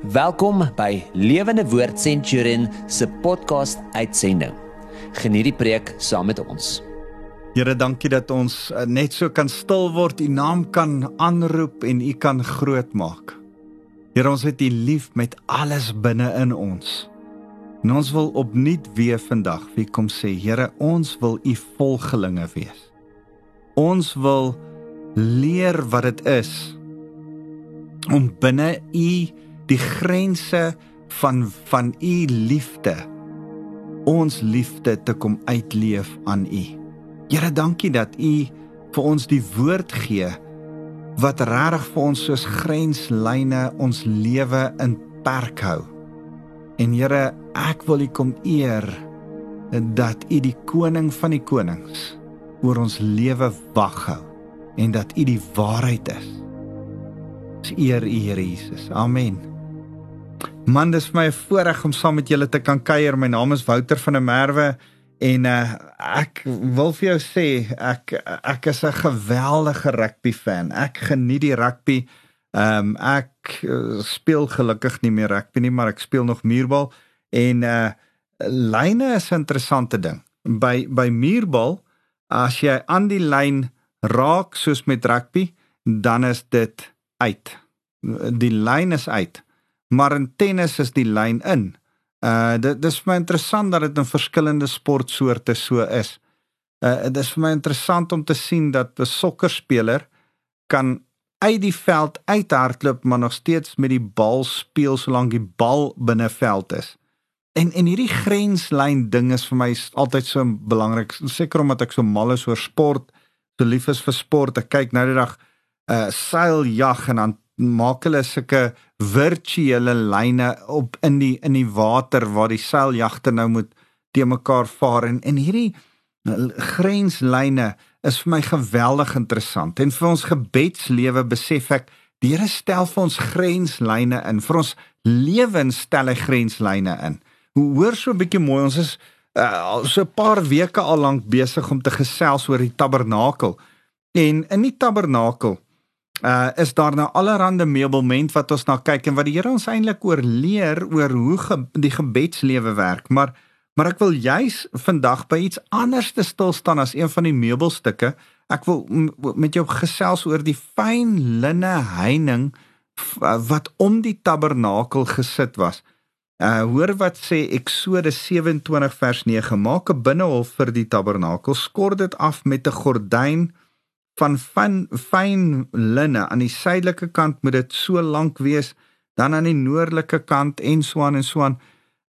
Welkom by Lewende Woord Centurion se podcast uitsending. Geniet die preek saam met ons. Here, dankie dat ons eh, net so kan stil word, u naam kan aanroep en u kan groot maak. Here, ons het u lief met alles binne in ons. En ons wil opnuut weer vandag wie kom sê, Here, ons wil u volgelinge wees. Ons wil leer wat dit is om binne u die grense van van u liefde ons liefde te kom uitleef aan u. Here, dankie dat u vir ons die woord gee wat regtig vir ons soos grenslyne ons lewe in perk hou. En Here, ek wil u kom eer dat u die koning van die konings oor ons lewe wag hou en dat u die waarheid is. Ons eer u Here Jesus. Amen. Man, dis vir my 'n voorreg om saam met julle te kan kuier. My naam is Wouter van der Merwe en uh, ek wil vir jou sê ek ek is 'n geweldige rugby fan. Ek geniet die rugby. Ehm um, ek uh, speel gelukkig nie meer rugby nie, maar ek speel nog muurbal en uh lyne is 'n interessante ding. By by muurbal as jy aan die lyn raak soos met rugby, dan is dit uit. Die lyn is uit. Maar in tennis is die lyn in. Uh dit dis vir my interessant dat dit in verskillende sportsoorte so is. Uh dit is vir my interessant om te sien dat 'n sokkerspeler kan uit die veld uithardloop maar nog steeds met die bal speel solank die bal binne veld is. En en hierdie grenslyn ding is vir my altyd so belangrik. Seker omdat ek so mal is oor sport, so lief is vir sport. Ek kyk nou die dag uh seiljag en dan maak hulle sulke virtuele lyne op in die in die water waar die seiljagte nou moet te mekaar vaar. En en hierdie grenslyne is vir my geweldig interessant. En vir ons gebedslewe besef ek die Here stel vir ons grenslyne in vir ons lewens stel hy grenslyne in. Hoe hoor so 'n bietjie mooi ons is uh, so 'n paar weke al lank besig om te gesels oor die tabernakel. En in die tabernakel uh is daar nou allerlei meubelment wat ons na kyk en wat die Here ons eintlik oor leer oor hoe ge, die gebedslewe werk? Maar maar ek wil juis vandag by iets anders te stil staan as een van die meubelstukke. Ek wil met jou gesels oor die fyn linne heining wat om die tabernakel gesit was. Uh hoor wat sê Eksodus 27 vers 9 maak 'n binnehof vir die tabernakel skort dit af met 'n gordyn van fyn fyn linne aan die suidelike kant moet dit so lank wees dan aan die noordelike kant en so aan en so aan.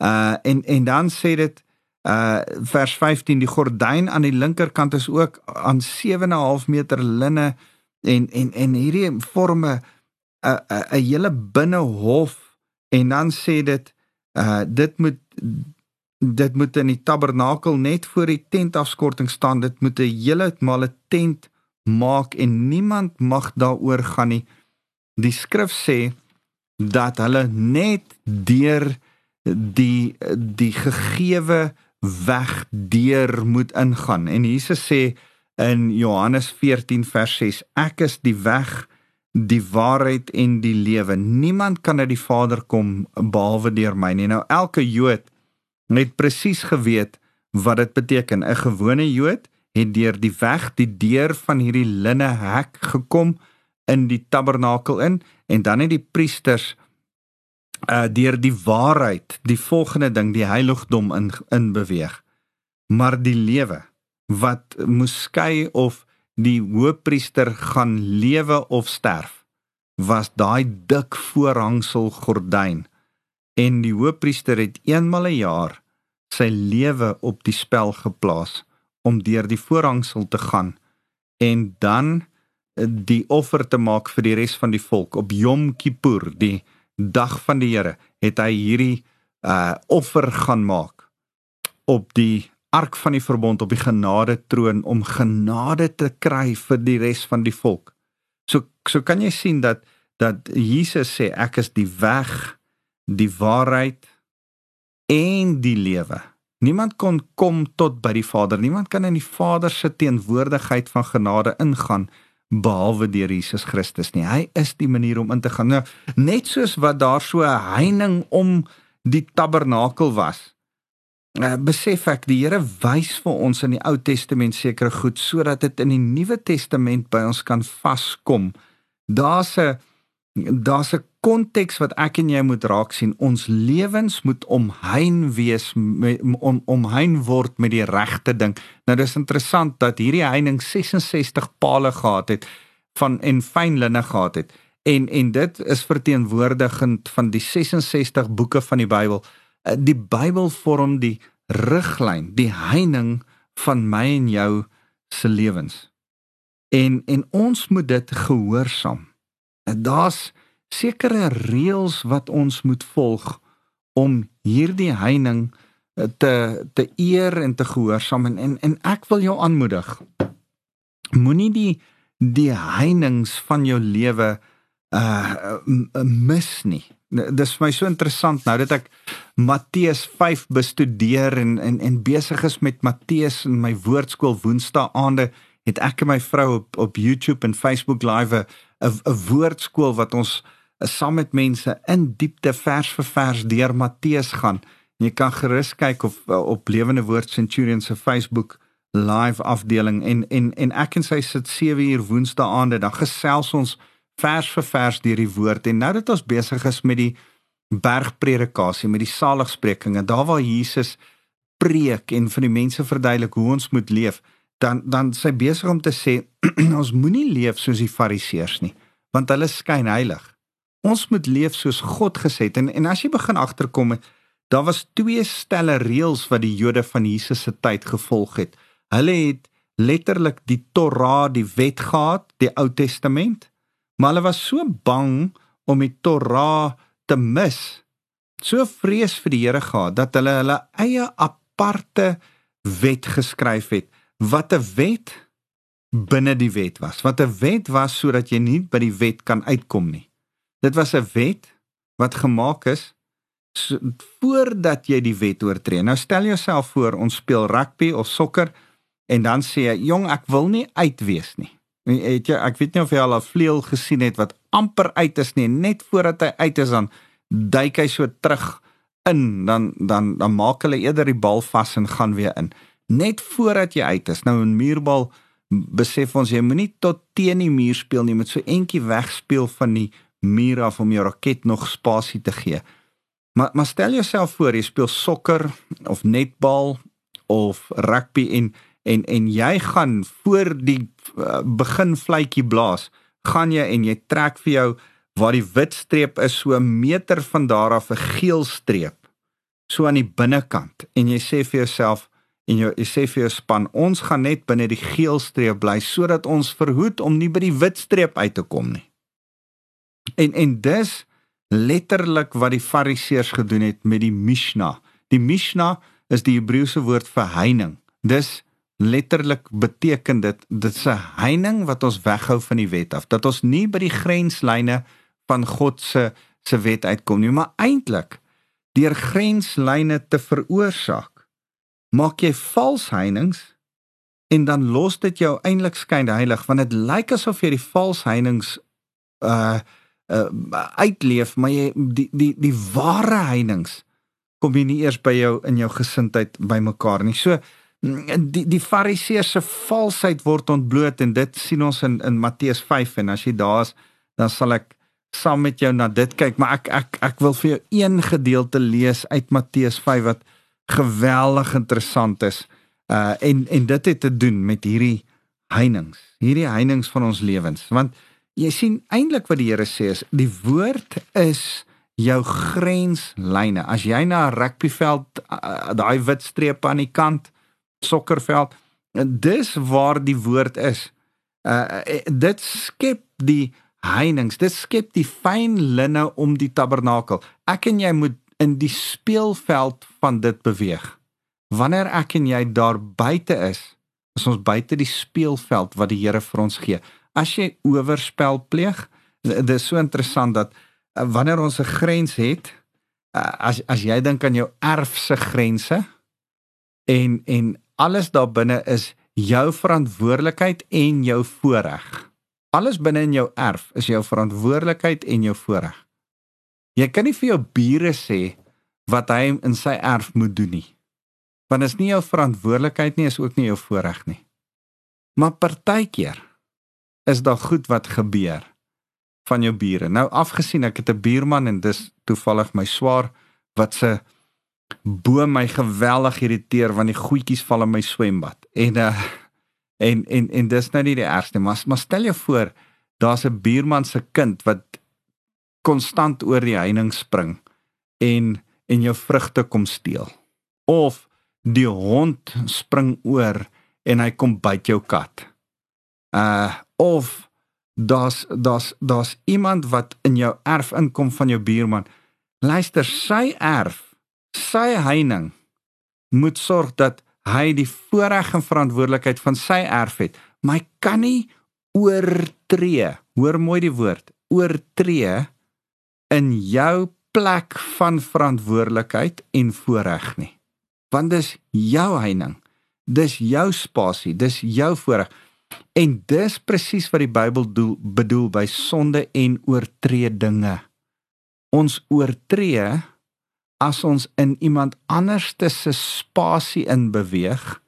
Uh en en dan sê dit uh vers 15 die gordyn aan die linkerkant is ook aan 7.5 meter linne en en en hierdie vorme 'n 'n 'n hele binnehof en dan sê dit uh dit moet dit moet in die tabernakel net voor die tentafskorting staan dit moet 'n hele male tent maak en niemand mag daaroor gaan nie. Die skrif sê dat hulle net deur die die gegeewe weg deur moet ingaan. En Jesus sê in Johannes 14 vers 6: Ek is die weg, die waarheid en die lewe. Niemand kan na die Vader kom behalwe deur my nie. Nou elke Jood het presies geweet wat dit beteken. 'n Gewone Jood het deur die weg die deur van hierdie linne hek gekom in die tabernakel in en dan het die priesters uh deur die waarheid die volgende ding die heiligdom in in beweeg maar die lewe wat moes skei of die hoëpriester gaan lewe of sterf was daai dik voorhangsel gordyn. En die hoëpriester het eenmal 'n jaar sy lewe op die spel geplaas om deur die voorhangsel te gaan en dan eh, die offer te maak vir die res van die volk op Yom Kippur, die dag van die Here, het hy hierdie uh offer gaan maak op die ark van die verbond op die genade troon om genade te kry vir die res van die volk. So so kan jy sien dat dat Jesus sê ek is die weg, die waarheid en die lewe. Niemand kon kom tot by die Vader. Niemand kan in die Vader se teenwoordigheid van genade ingaan behalwe deur Jesus Christus nie. Hy is die manier om in te gaan. Nou, net soos wat daar so 'n heining om die tabernakel was. Uh, besef ek die Here wys vir ons in die Ou Testament sekere goed sodat dit in die Nuwe Testament by ons kan vaskom. Daar's 'n daar's 'n konteks wat ek en jy moet raak sien. Ons lewens moet omhein wees om omhein word met die regte ding. Nou dis interessant dat hierdie heining 66 pale gehad het van en fyn linne gehad het. En en dit is verteenwoordigend van die 66 boeke van die Bybel. Eh, die Bybel vorm die riglyn, die heining van my en jou se lewens. En en ons moet dit gehoorsaam. Daar's sekere reëls wat ons moet volg om hierdie heining eh, te te eer en te gehoorsaam en en, en ek wil jou aanmoedig. Moenie die die heininge van jou lewe uh mis nie. Dis vir my so interessant nou dat ek Matteus 5 bestudeer en en en besig is met Matteus in my woordskool Woensdae aande het ek en my vrou op op YouTube en Facebook live 'n 'n woordskool wat ons saam met mense in diepte vers vir vers deur Matteus gaan. Jy kan gerus kyk of op Lewende Woord Centurion se Facebook live afdeling en en en ek en sy sit 7 uur woensdae aande dan gesels ons vers vir vers deur die woord en nou dat ons besig is met die bergpredikasie met die saligsprekinge daar waar Jesus preek en vir die mense verduidelik hoe ons moet leef dan dan sy besig om te sê ons moenie leef soos die fariseërs nie want hulle skyn heilig Ons moet leef soos God gesê het en en as jy begin agterkom daar was twee stelle reëls wat die Jode van Jesus se tyd gevolg het. Hulle het letterlik die Torah, die wet gehad, die Ou Testament, maar hulle was so bang om die Torah te mis. So vrees vir die Here gehad dat hulle hulle eie aparte wet geskryf het wat 'n wet binne die wet was. Wat 'n wet was sodat jy nie by die wet kan uitkom nie. Dit was 'n wet wat gemaak is so, voordat jy die wet oortree. Nou stel jouself voor ons speel rugby of sokker en dan sê jy, "Jong, ek wil nie uitwees nie." Het jy ek weet nie of jy al 'n vleuel gesien het wat amper uit is nie, net voordat hy uit is dan duik hy so terug in, dan dan dan maak hulle eerder die bal vas en gaan weer in. Net voordat jy uit is. Nou 'n muurbal besef ons jy moenie tot teen die muur speel nie, met so entjie wegspeel van die muur af om jou raket nog spasie te gee. Maar maar stel jouself voor jy speel sokker of netbal of rugby en en en jy gaan voor die uh, begin fluitjie blaas, gaan jy en jy trek vir jou waar die wit streep is so 'n meter van daar af 'n geel streep so aan die binnekant en jy sê vir jouself en jy sê vir jou span ons gaan net binne die geel streep bly sodat ons verhoed om nie by die wit streep uit te kom nie. En en dis letterlik wat die Fariseërs gedoen het met die Mishnah. Die Mishnah is die Hebreëse woord vir heining. Dis letterlik beteken dit dit's 'n heining wat ons weghou van die wet af. Dat ons nie by die grenslyne van God se se wet uitkom nie, maar eintlik deur grenslyne te veroorsaak, maak jy vals heininge en dan los dit jou eintlik skyn heilig want dit lyk asof jy die vals heininge uh uh, uitleef, maar jy die die die ware heininge kom jy nie eers by jou in jou gesindheid bymekaar nie. So mm, die die fariseërs se valsheid word ontbloot en dit sien ons in in Matteus 5 en as jy daar is, dan sal ek saam met jou na dit kyk, maar ek ek ek wil vir jou een gedeelte lees uit Matteus 5 wat geweldig interessant is. Uh en en dit het te doen met hierdie heininge, hierdie heininge van ons lewens, want jy sien eintlik wat die Here sê is die woord is jou grenslyne. As jy na 'n rugbyveld uh, daai wit strepe aan die kant sokkerveld, dis waar die woord is. Uh dit skep die heininge. Dit skep die fyn linne om die tabernakel. Ek en jy moet in die speelveld van dit beweeg. Wanneer ek en jy daar buite is, is ons buite die speelveld wat die Here vir ons gee as jy oorspel pleeg, dit is so interessant dat uh, wanneer ons 'n grens het, uh, as as jy dink aan jou erf se grense en en alles daar binne is jou verantwoordelikheid en jou voorreg. Alles binne in jou erf is jou verantwoordelikheid en jou voorreg. Jy kan nie vir jou bure sê wat hy in sy erf moet doen nie. Want dit is nie jou verantwoordelikheid nie, is ook nie jou voorreg nie. Maar partykeer is daar goed wat gebeur van jou bure. Nou afgesien ek het 'n buurman en dis toevallig my swaar wat se bo my geweldig irriteer want die goedjies val in my swembad. En uh en en en dis nou nie die ergste, maar maar stel jou voor daar's 'n buurman se kind wat konstant oor die heining spring en en jou vrugte kom steel. Of die hond spring oor en hy kom byt jou kat. Uh of daar's daar's daar's iemand wat in jou erf inkom van jou buurman. Luister, sy erf sy heining moet sorg dat hy die voorreg en verantwoordelikheid van sy erf het, maar hy kan nie oortree. Hoor mooi die woord, oortree in jou plek van verantwoordelikheid en voorreg nie. Want dis jou heining. Dis jou spasie, dis jou voorreg. En dis presies wat die Bybel doel, bedoel by sonde en oortredinge. Ons oortree as ons in iemand anders se spasie in beweeg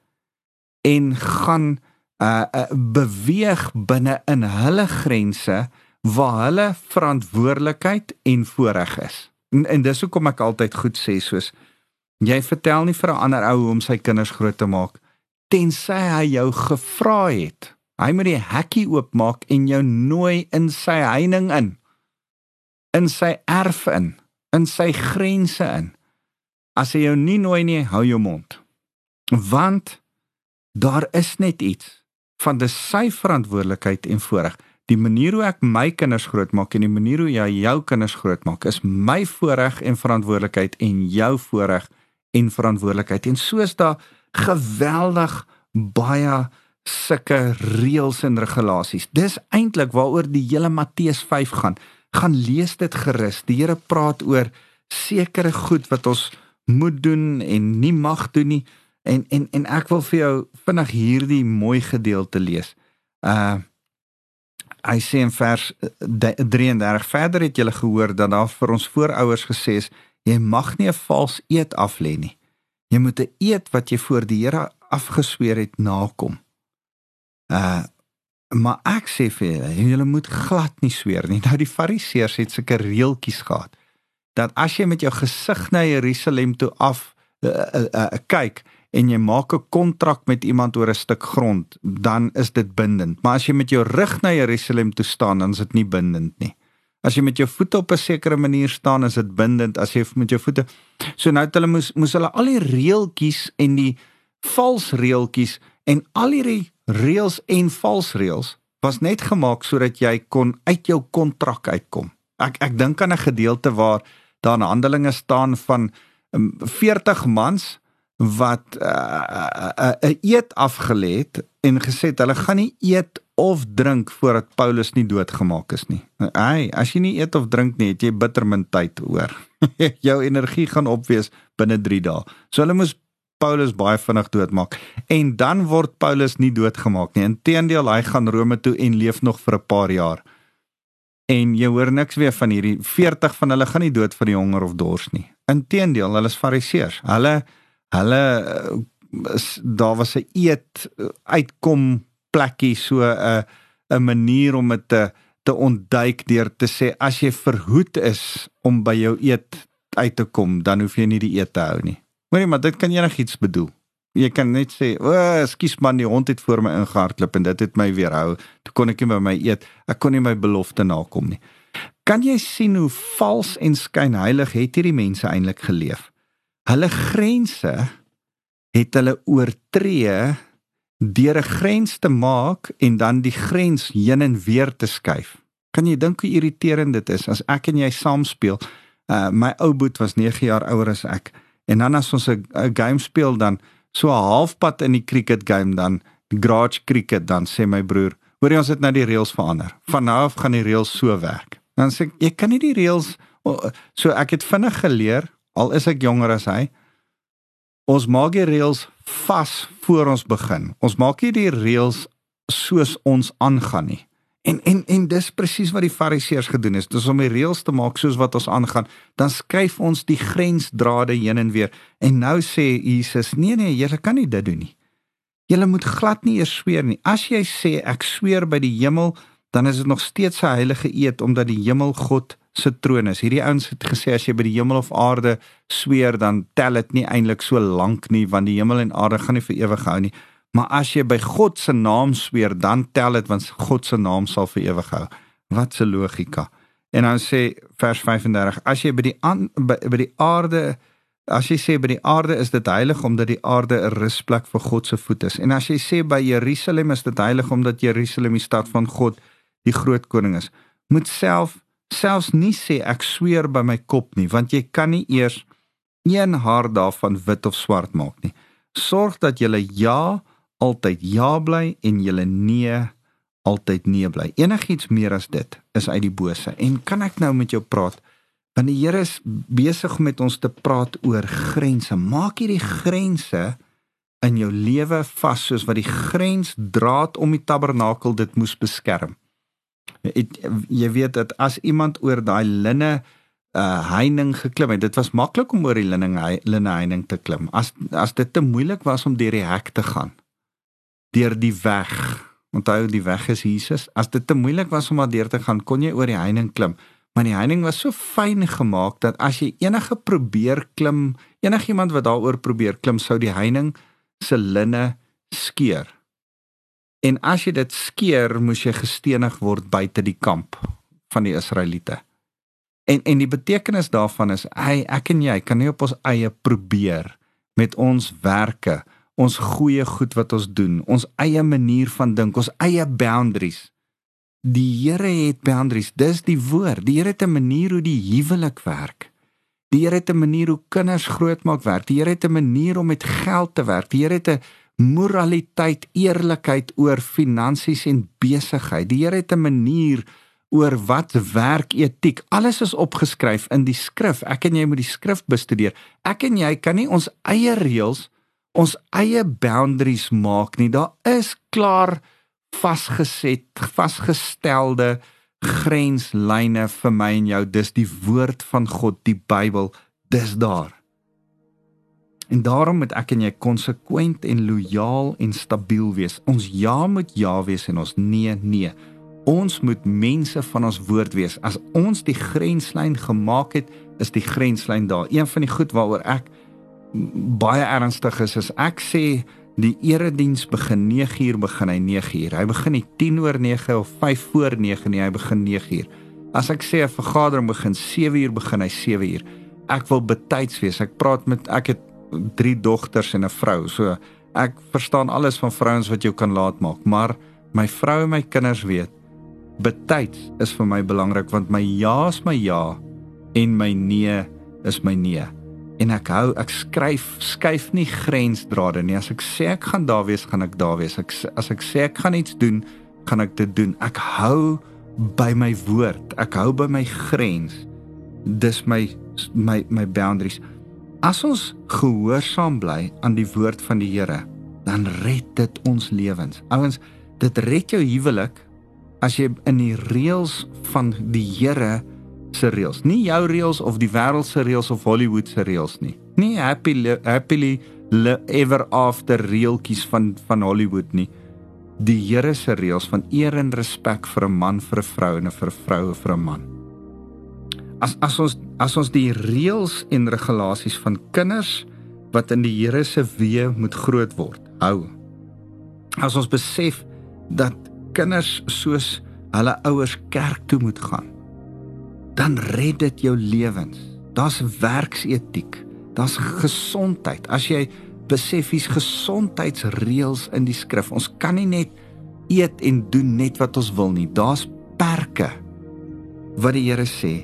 en gaan uh, uh beweeg binne in hulle grense waar hulle verantwoordelikheid en voorreg is. En, en dis hoekom ek altyd goed sê soos jy vertel nie vir 'n ander ou hoe om sy kinders groot te maak tensy hy jou gevra het. Hy moet die hekkie oopmaak en jou nooi in sy heining in. In sy erf in in sy grense in. As hy jou nie nooi nie, hou jou mond. Want daar is net iets van dis sy verantwoordelikheid en voorreg. Die manier hoe ek my kinders grootmaak en die manier hoe jy jou kinders grootmaak, is my voorreg en verantwoordelikheid en jou voorreg en verantwoordelikheid. En soos daar geweldig baie sulke reëls en regulasies. Dis eintlik waaroor die hele Matteus 5 gaan gaan lees dit gerus. Die Here praat oor sekere goed wat ons moet doen en nie mag doen nie. En en en ek wil vir jou vinnig hierdie mooi gedeelte lees. Uh hy sê in vers 33 verder het julle gehoor dat daar vir ons voorouers gesê is jy mag nie 'n vals eed af lê nie. Jy moet 'n eed wat jy voor die Here afgesweer het nakom. Uh Maar ek sê vir julle, julle moet glad nie sweer nie. Nou die Fariseërs het sulke reeltjies gehad dat as jy met jou gesig na Jerusalem toe af uh, uh, uh, kyk en jy maak 'n kontrak met iemand oor 'n stuk grond, dan is dit bindend. Maar as jy met jou rug na Jerusalem toe staan, dan is dit nie bindend nie. As jy met jou voete op 'n sekere manier staan, is dit bindend. As jy met jou voete So nou het hulle moes moes hulle al die reeltjies en die vals reeltjies en al hierdie reëls en vals reëls was net gemaak sodat jy kon uit jou kontrak uitkom. Ek ek dink aan 'n gedeelte waar daar in Handelinge staan van 40 um, mans wat 'n uh, uh, uh, eet afgelê het en gesê het hulle gaan nie eet of drink voordat Paulus nie doodgemaak is nie. Ai, as jy nie eet of drink nie, het jy bitter min tyd oor. jou energie gaan opwees binne 3 dae. So hulle moes Paulus baie vinnig doodmaak en dan word Paulus nie doodgemaak nie. Inteendeel, hy gaan Rome toe en leef nog vir 'n paar jaar. En jy hoor niks weer van hierdie 40 van hulle gaan nie dood van die honger of dors nie. Inteendeel, hulle is fariseërs. Hulle hulle is, daar was 'n eet uitkom plekkie so 'n 'n manier om dit te te ontduik deur te sê as jy verhoed is om by jou eet uit te kom, dan hoef jy nie die eet te hou nie. Hoorie, maar dit kan enigiets bedoel. Jy kan net sê, "O, oh, ekskuus man, die hond het voor my ingehardloop en dit het my weerhou. Toe kon ek nie by my eet. Ek kon nie my belofte nakom nie." Kan jy sien hoe vals en skynheilig het hierdie mense eintlik geleef? Hulle grense het hulle oortree deur 'n grens te maak en dan die grens heen en weer te skuif. Kan jy dink hoe irriterend dit is as ek en jy saam speel? Uh my ou boet was 9 jaar ouer as ek. En dan as ons 'n game speel dan so 'n halfpad in die cricket game dan garage cricket dan sê my broer, hoor jy ons het nou die reëls verander. Van nou gaan die reëls so werk. Dan sê ek jy kan nie die reëls so ek het vinnig geleer al is ek jonger as hy. Ons maak die reëls vas voor ons begin. Ons maak nie die reëls soos ons aangaan nie. En en en dis presies wat die fariseërs gedoen het. Dis om die reëls te maak soos wat ons aangaan. Dan skuif ons die grensdrade heen en weer. En nou sê Jesus: "Nee nee, julle kan nie dit doen nie. Julle moet glad nie eers sweer nie. As jy sê ek sweer by die hemel, dan is dit nog steeds 'n heilige eed omdat die hemel God se troon is. Hierdie ouens het gesê as jy by die hemel of aarde sweer, dan tel dit nie eintlik so lank nie want die hemel en aarde gaan nie vir ewig hou nie. Maar as jy by God se naam sweer, dan tel dit want God se naam sal vir ewig hou. Wat 'n logika. En dan sê vers 35, as jy by die an, by, by die aarde as jy sê by die aarde is dit heilig omdat die aarde 'n rusplek vir God se voet is. En as jy sê by Jerusalem is dit heilig omdat Jerusalem die stad van God, die groot koning is. Moet self selfs nie sê ek sweer by my kop nie, want jy kan nie eers een haar daarvan wit of swart maak nie. Sorg dat jy ja altyd ja bly en julle nee altyd nee bly. Enigiets meer as dit is uit die bose. En kan ek nou met jou praat? Want die Here is besig om met ons te praat oor grense. Maak hierdie grense in jou lewe vas soos wat die grensdraad om die tabernakel dit moes beskerm. Het, jy weet dat as iemand oor daai linne uh heining geklim het, dit was maklik om oor die linne linne heining te klim. As as dit te moeilik was om deur die hek te gaan, deur die weg. Onthou die weg is Jesus. As dit te moeilik was om daardeur te gaan, kon jy oor die heining klim. Maar die heining was so fyn gemaak dat as jy enige probeer klim, enigiemand wat daaroor probeer klim, sou die heining se linne skeur. En as jy dit skeur, moes jy gestenig word buite die kamp van die Israeliete. En en die betekenis daarvan is, hy ek en jy kan nie op ons eie probeer met ons werke ons goeie goed wat ons doen, ons eie manier van dink, ons eie boundaries. Die Here het boundaries. Dis die woord. Die Here het 'n manier hoe die huwelik werk. Die Here het 'n manier hoe kinders grootmaak werk. Die Here het 'n manier om met geld te werk. Die Here het 'n moraliteit, eerlikheid oor finansies en besigheid. Die Here het 'n manier oor wat werk etiek. Alles is opgeskryf in die skrif. Ek en jy moet die skrif bestudeer. Ek en jy kan nie ons eie reëls ons eie boundaries maak nie. Daar is klaar vasgeset, vasgestelde grenslyne vir my en jou. Dis die woord van God, die Bybel, dis daar. En daarom moet ek en jy konsekwent en lojaal en stabiel wees. Ons ja moet ja wees en ons nee nee. Ons moet mense van ons woord wees. As ons die grenslyn gemaak het, is die grenslyn daar. Een van die goed waaroor ek baie ernstig is is ek sê die erediens begin 9uur begin hy 9uur. Hy begin nie 10 oor 9 of 5 voor 9 nie, hy begin 9uur. As ek sê 'n vergadering begin 7uur begin hy 7uur. Ek wil betyds wees. Ek praat met ek het 3 dogters en 'n vrou. So ek verstaan alles van vrouens wat jou kan laat maak, maar my vrou en my kinders weet betyds is vir my belangrik want my ja is my ja en my nee is my nee. En ek hou ek skryf skuif nie grensdrade nie. As ek sê ek gaan daar wees gaan ek daar wees. Ek as ek sê ek gaan iets doen gaan ek dit doen. Ek hou by my woord. Ek hou by my grens. Dis my my my boundaries as ons gehoorsaam bly aan die woord van die Here dan red dit ons lewens ouens dit red jou huwelik as jy in die reëls van die Here se reëls, nie jou reëls of die wêreld se reëls of Hollywood se reëls nie. Nie happy happily ever after reeltjies van van Hollywood nie. Die Here se reëls van eer en respek vir 'n man vir 'n vrou en vir 'n vrou vir 'n man. As as ons as ons die reëls en regulasies van kinders wat in die Here se weë moet groot word, hou. As ons besef dat kinders soos hulle ouers kerk toe moet gaan dan red dit jou lewens. Daar's werksetiek, daar's gesondheid. As jy besef hier's gesondheidsreëls in die skrif. Ons kan nie net eet en doen net wat ons wil nie. Daar's perke. Wat die Here sê,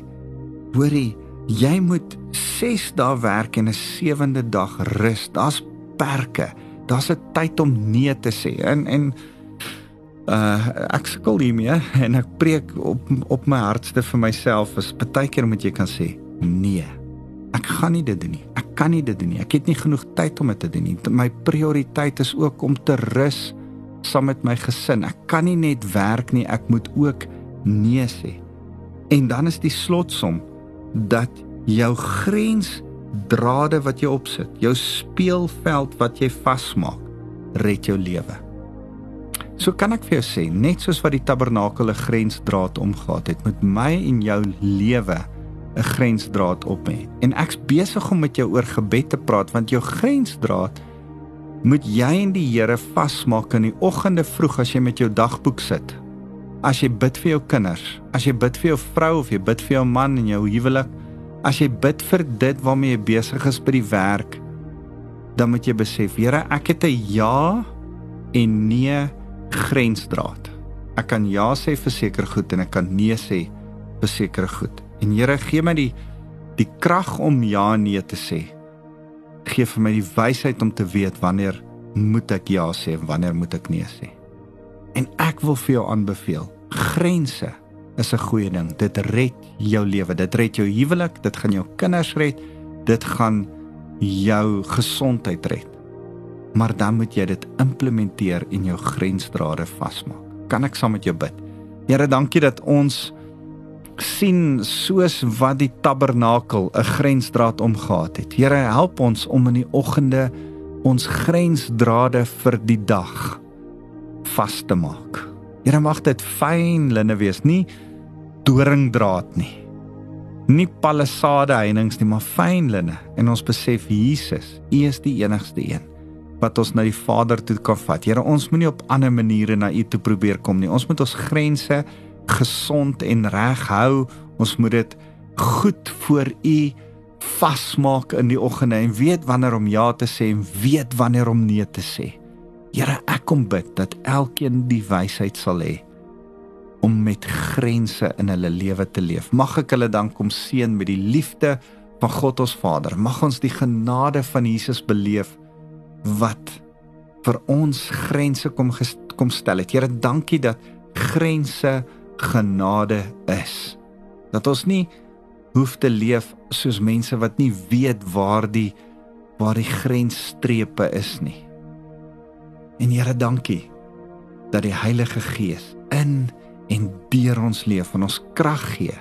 hoorie, jy moet 6 dae werk en 'n 7de dag rus. Daar's perke. Daar's 'n tyd om nee te sê. En en uh ek sukkel hiermee en ek preek op op my hartste vir myself is baie keer moet jy kan sê nee. Ek gaan nie dit doen nie. Ek kan nie dit doen nie. Ek het nie genoeg tyd om dit te doen nie. My prioriteit is ook om te rus saam met my gesin. Ek kan nie net werk nie, ek moet ook nee sê. En dan is die slotsom dat jou grensdrade wat jy opsit, jou speelveld wat jy vasmaak, red jou lewe. So kan ek vir jou sê, net soos wat die tabernakel 'n grensdraad omgehad het met my en jou lewe 'n grensdraad op hê. En ek's besig om met jou oor gebed te praat want jou grensdraad moet jy en die Here vasmaak in die oggende vroeg as jy met jou dagboek sit. As jy bid vir jou kinders, as jy bid vir jou vrou of jy bid vir jou man in jou huwelik, as jy bid vir dit waarmee jy besig is by die werk, dan moet jy besef, Here, ek het 'n ja en nee grensdraad. Ek kan ja sê vir seker goed en ek kan nee sê vir seker goed. En Here, gee my die die krag om ja en nee te sê gee vir my die wysheid om te weet wanneer moet ek ja sê en wanneer moet ek nee sê. En ek wil vir jou aanbeveel, grense is 'n goeie ding. Dit red jou lewe, dit red jou huwelik, dit gaan jou kinders red, dit gaan jou gesondheid red. Maar dan moet jy dit implementeer en jou grensdrade vasmaak. Kan ek saam met jou bid? Here, dankie dat ons sien soos wat die tabernakel 'n grensdraad omgehad het. Here, help ons om in die oggende ons grensdrade vir die dag vas te maak. Here, mag dit fyn linne wees, nie doringdraad nie. Nie palissade heininge nie, maar fyn linne. En ons besef Jesus, U is die enigste een wat ons na die Vader toe kan vat. Here, ons moenie op ander maniere na U toe probeer kom nie. Ons moet ons grense gesond en reg hou. Ons moet dit goed voor U vasmaak in die oggende en weet wanneer om ja te sê en weet wanneer om nee te sê. Here, ek kom bid dat elkeen die wysheid sal hê om met grense in hulle lewe te leef. Mag ek hulle dan kom seën met die liefde van God ons Vader. Mag ons die genade van Jesus beleef wat vir ons grense kom kom stel het. Here, dankie dat grense genade is. Dat ons nie hoef te leef soos mense wat nie weet waar die waar die grensstrepe is nie. En Here, dankie dat die Heilige Gees in en deur ons leef en ons krag gee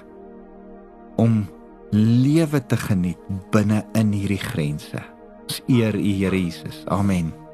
om lewe te geniet binne in hierdie grense. Ons eer U Here Jesus. Amen.